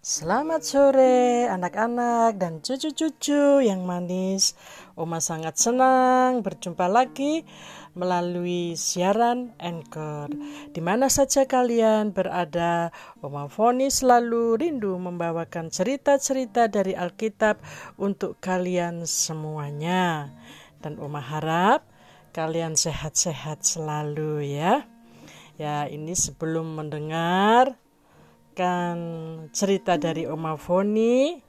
Selamat sore anak-anak dan cucu-cucu yang manis. Oma sangat senang berjumpa lagi melalui siaran Anchor. Di mana saja kalian berada, Oma Foni selalu rindu membawakan cerita-cerita dari Alkitab untuk kalian semuanya. Dan Oma harap kalian sehat-sehat selalu ya. Ya, ini sebelum mendengar mendengarkan cerita dari Oma Foni.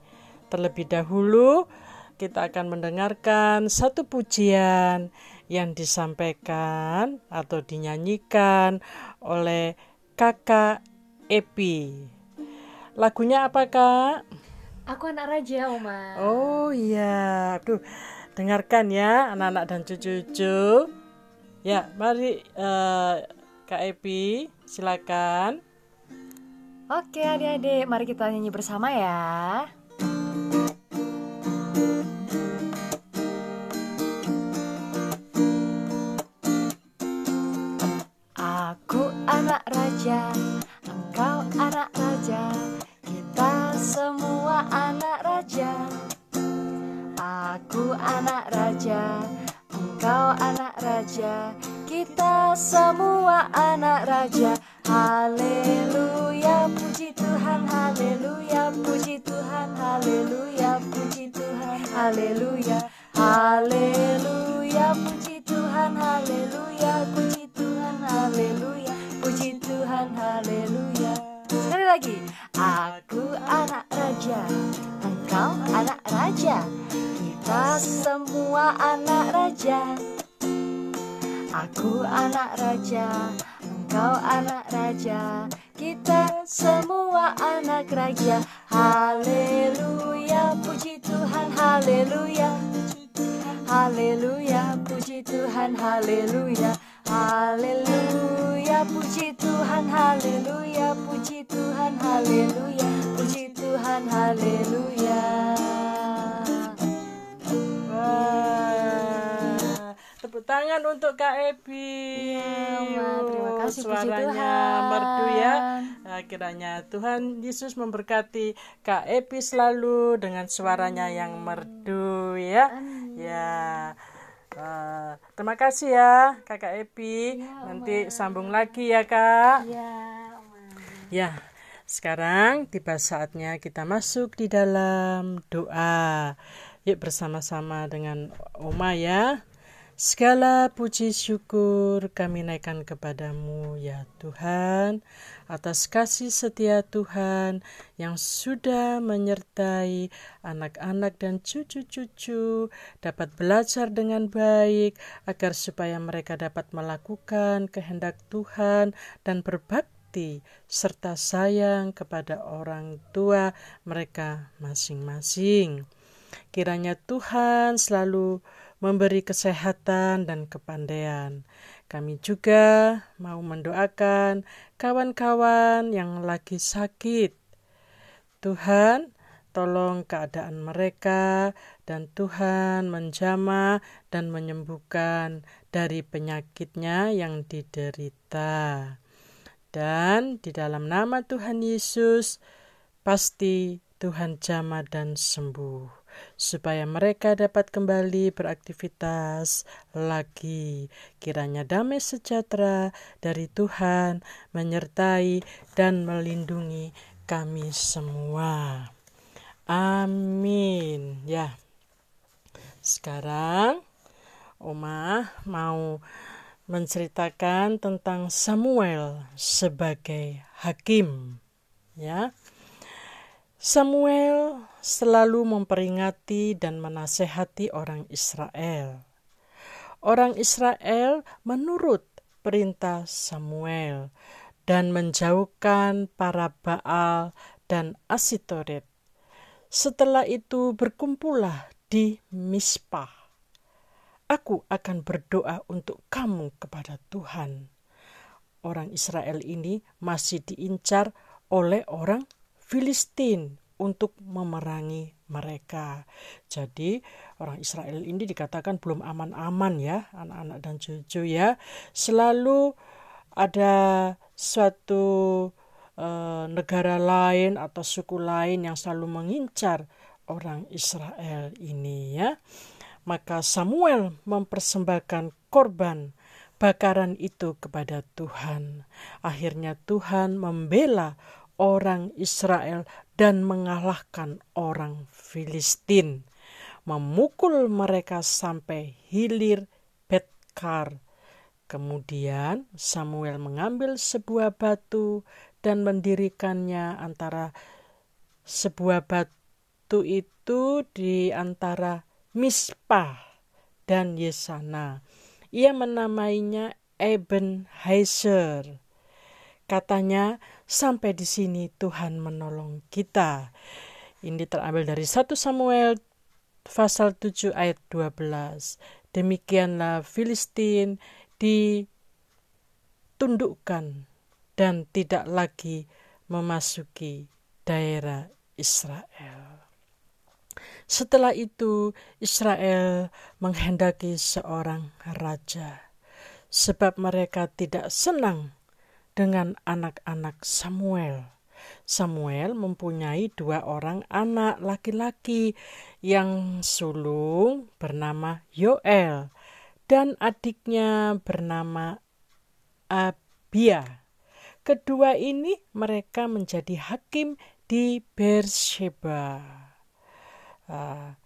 Terlebih dahulu kita akan mendengarkan satu pujian yang disampaikan atau dinyanyikan oleh kakak Epi. Lagunya apa kak? Aku anak raja, Oma. Oh iya, tuh dengarkan ya anak-anak dan cucu-cucu. Ya, mari uh, Kak Epi, silakan. Oke adik-adik, mari kita nyanyi bersama ya. Aku anak raja, engkau anak raja, kita semua anak raja. Aku anak raja, engkau anak raja, kita semua anak raja. Haleluya, puji Tuhan, haleluya, puji Tuhan, haleluya, puji Tuhan, haleluya, haleluya, puji Tuhan, haleluya, puji Tuhan, haleluya, puji Tuhan, haleluya. Sekali lagi, aku anak raja, engkau anak raja, kita semua anak raja. Aku anak raja, Kau anak raja, kita semua anak raja. Haleluya, puji Tuhan, haleluya. Haleluya, puji Tuhan, haleluya. Haleluya, puji Tuhan, haleluya. Puji Tuhan, haleluya. Puji Tuhan, haleluya. Tepuk tangan untuk Kak Ebi. Ya, terima kasih Suaranya merdu ya. Nah, kiranya Tuhan Yesus memberkati Kak Ebi selalu dengan suaranya yang merdu ya. Amin. Ya. Uh, terima kasih ya Kakak Epi. Ya, Nanti sambung lagi ya Kak. Ya. Ya. Sekarang tiba saatnya kita masuk di dalam doa. Yuk bersama-sama dengan Oma ya. Segala puji syukur kami naikkan kepadamu ya Tuhan atas kasih setia Tuhan yang sudah menyertai anak-anak dan cucu-cucu dapat belajar dengan baik agar supaya mereka dapat melakukan kehendak Tuhan dan berbakti serta sayang kepada orang tua mereka masing-masing. Kiranya Tuhan selalu memberi kesehatan dan kepandaian. Kami juga mau mendoakan kawan-kawan yang lagi sakit. Tuhan, tolong keadaan mereka dan Tuhan menjama dan menyembuhkan dari penyakitnya yang diderita. Dan di dalam nama Tuhan Yesus, pasti Tuhan jama dan sembuh supaya mereka dapat kembali beraktivitas lagi. Kiranya damai sejahtera dari Tuhan menyertai dan melindungi kami semua. Amin. Ya. Sekarang Oma mau menceritakan tentang Samuel sebagai hakim. Ya. Samuel selalu memperingati dan menasehati orang Israel. Orang Israel menurut perintah Samuel dan menjauhkan para Baal dan Asitoret. Setelah itu berkumpullah di Mispah. Aku akan berdoa untuk kamu kepada Tuhan. Orang Israel ini masih diincar oleh orang Filistin untuk memerangi mereka. Jadi orang Israel ini dikatakan belum aman-aman ya, anak-anak dan cucu ya. Selalu ada suatu uh, negara lain atau suku lain yang selalu mengincar orang Israel ini ya. Maka Samuel mempersembahkan korban bakaran itu kepada Tuhan. Akhirnya Tuhan membela orang Israel dan mengalahkan orang Filistin, memukul mereka sampai hilir Betkar. Kemudian Samuel mengambil sebuah batu dan mendirikannya antara sebuah batu itu di antara Mispa dan Yesana ia menamainya Eben Heiser. Katanya, sampai di sini Tuhan menolong kita. Ini terambil dari 1 Samuel pasal 7 ayat 12. Demikianlah Filistin ditundukkan dan tidak lagi memasuki daerah Israel. Setelah itu, Israel menghendaki seorang raja, sebab mereka tidak senang dengan anak-anak Samuel. Samuel mempunyai dua orang anak laki-laki yang sulung bernama Yoel dan adiknya bernama Abia. Kedua ini mereka menjadi hakim di Beersheba uh,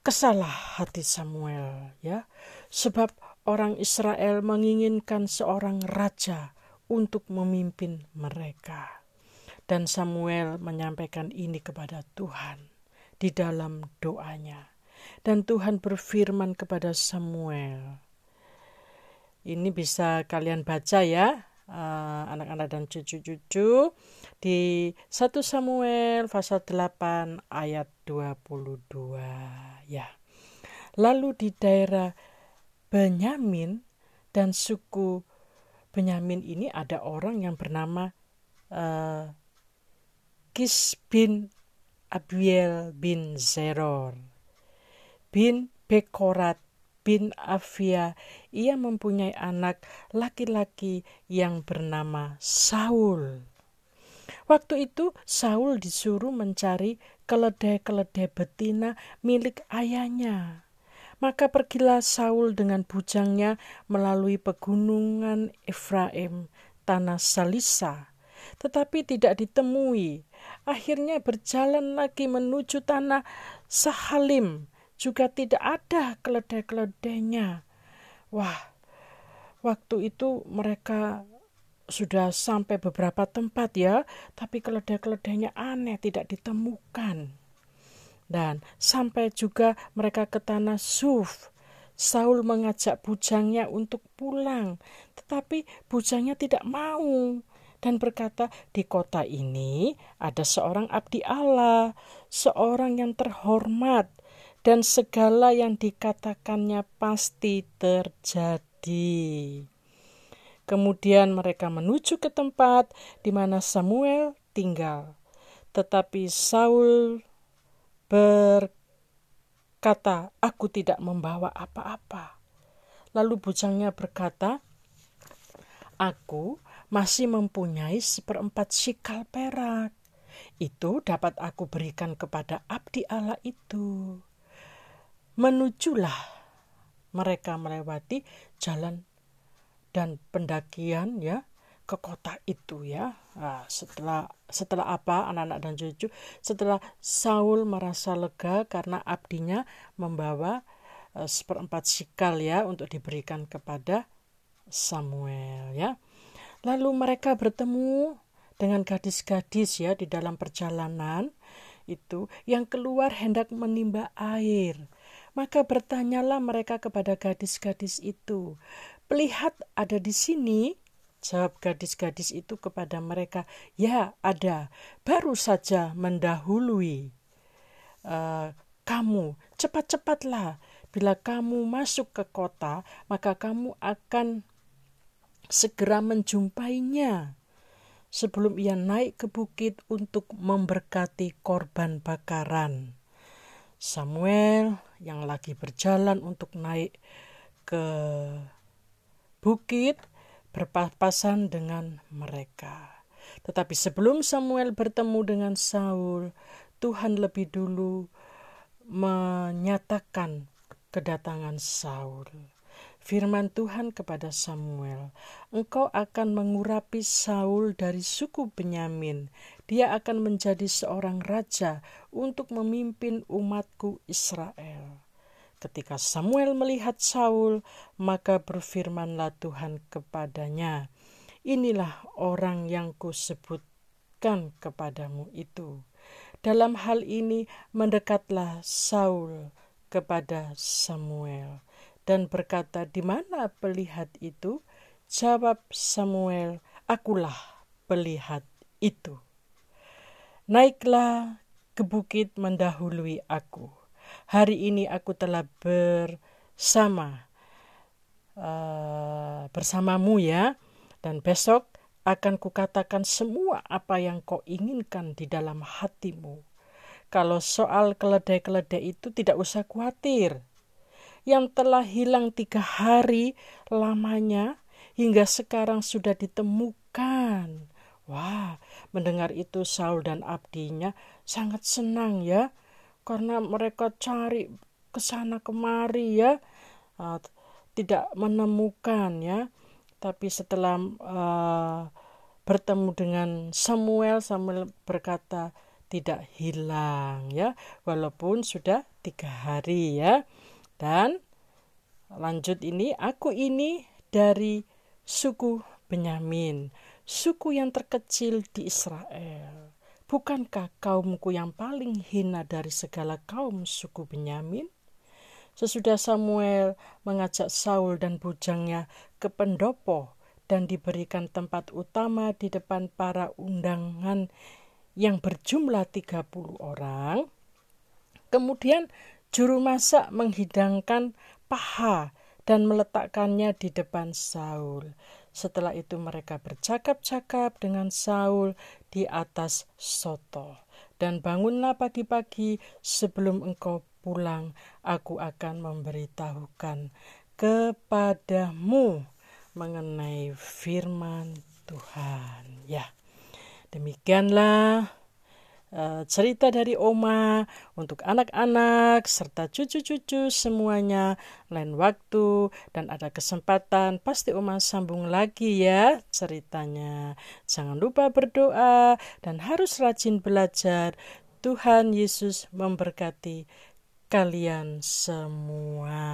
kesalah hati Samuel ya sebab orang Israel menginginkan seorang raja untuk memimpin mereka. Dan Samuel menyampaikan ini kepada Tuhan di dalam doanya. Dan Tuhan berfirman kepada Samuel. Ini bisa kalian baca ya Eh, anak-anak dan cucu-cucu di 1 Samuel pasal 8 ayat 22 ya. Lalu di daerah Benyamin dan suku Benyamin ini ada orang yang bernama uh, Kis bin Abiel bin Zeror bin Bekorat bin Afia, ia mempunyai anak laki-laki yang bernama Saul. Waktu itu Saul disuruh mencari keledai-keledai betina milik ayahnya. Maka pergilah Saul dengan bujangnya melalui pegunungan Efraim, tanah Salisa, tetapi tidak ditemui. Akhirnya berjalan lagi menuju tanah Sahalim, juga tidak ada keledai-keledainya. Wah, waktu itu mereka sudah sampai beberapa tempat ya, tapi keledai-keledainya aneh, tidak ditemukan. Dan sampai juga mereka ke tanah Suf. Saul mengajak bujangnya untuk pulang, tetapi bujangnya tidak mau dan berkata, "Di kota ini ada seorang abdi Allah, seorang yang terhormat, dan segala yang dikatakannya pasti terjadi. Kemudian mereka menuju ke tempat di mana Samuel tinggal. Tetapi Saul berkata, "Aku tidak membawa apa-apa." Lalu bujangnya berkata, "Aku masih mempunyai seperempat sikal perak. Itu dapat aku berikan kepada abdi Allah itu." menujulah mereka melewati jalan dan pendakian ya ke kota itu ya. Nah, setelah setelah apa anak-anak dan cucu? Setelah Saul merasa lega karena abdinya membawa uh, seperempat sikal ya untuk diberikan kepada Samuel ya. Lalu mereka bertemu dengan gadis-gadis ya di dalam perjalanan itu yang keluar hendak menimba air. Maka bertanyalah mereka kepada gadis-gadis itu, "Pelihat ada di sini?" Jawab gadis-gadis itu kepada mereka, "Ya, ada. Baru saja mendahului uh, kamu. Cepat-cepatlah. Bila kamu masuk ke kota, maka kamu akan segera menjumpainya." Sebelum ia naik ke bukit untuk memberkati korban bakaran. Samuel yang lagi berjalan untuk naik ke bukit berpapasan dengan mereka. Tetapi sebelum Samuel bertemu dengan Saul, Tuhan lebih dulu menyatakan kedatangan Saul. Firman Tuhan kepada Samuel, "Engkau akan mengurapi Saul dari suku Benyamin. Dia akan menjadi seorang raja untuk memimpin umatku Israel." Ketika Samuel melihat Saul, maka berfirmanlah Tuhan kepadanya, "Inilah orang yang kusebutkan kepadamu itu." Dalam hal ini mendekatlah Saul kepada Samuel dan berkata, "Di mana pelihat itu?" Jawab Samuel, "Akulah pelihat itu." Naiklah ke bukit mendahului aku. Hari ini aku telah bersama uh, bersamamu ya, dan besok akan kukatakan semua apa yang kau inginkan di dalam hatimu. Kalau soal keledai-keledai itu tidak usah khawatir yang telah hilang tiga hari lamanya hingga sekarang sudah ditemukan. Wah, mendengar itu Saul dan abdinya sangat senang ya, karena mereka cari ke sana kemari ya, uh, tidak menemukan ya. Tapi setelah uh, bertemu dengan Samuel, Samuel berkata tidak hilang ya, walaupun sudah tiga hari ya. Dan lanjut ini, aku ini dari suku Benyamin, suku yang terkecil di Israel. Bukankah kaumku yang paling hina dari segala kaum suku Benyamin? Sesudah Samuel mengajak Saul dan bujangnya ke pendopo dan diberikan tempat utama di depan para undangan yang berjumlah 30 orang. Kemudian Juru masak menghidangkan paha dan meletakkannya di depan Saul. Setelah itu mereka bercakap-cakap dengan Saul di atas soto. Dan bangunlah pagi-pagi sebelum engkau pulang, aku akan memberitahukan kepadamu mengenai firman Tuhan. Ya, demikianlah Eh, cerita dari Oma untuk anak-anak serta cucu-cucu semuanya lain waktu dan ada kesempatan pasti Oma sambung lagi ya ceritanya. Jangan lupa berdoa dan harus rajin belajar. Tuhan Yesus memberkati kalian semua.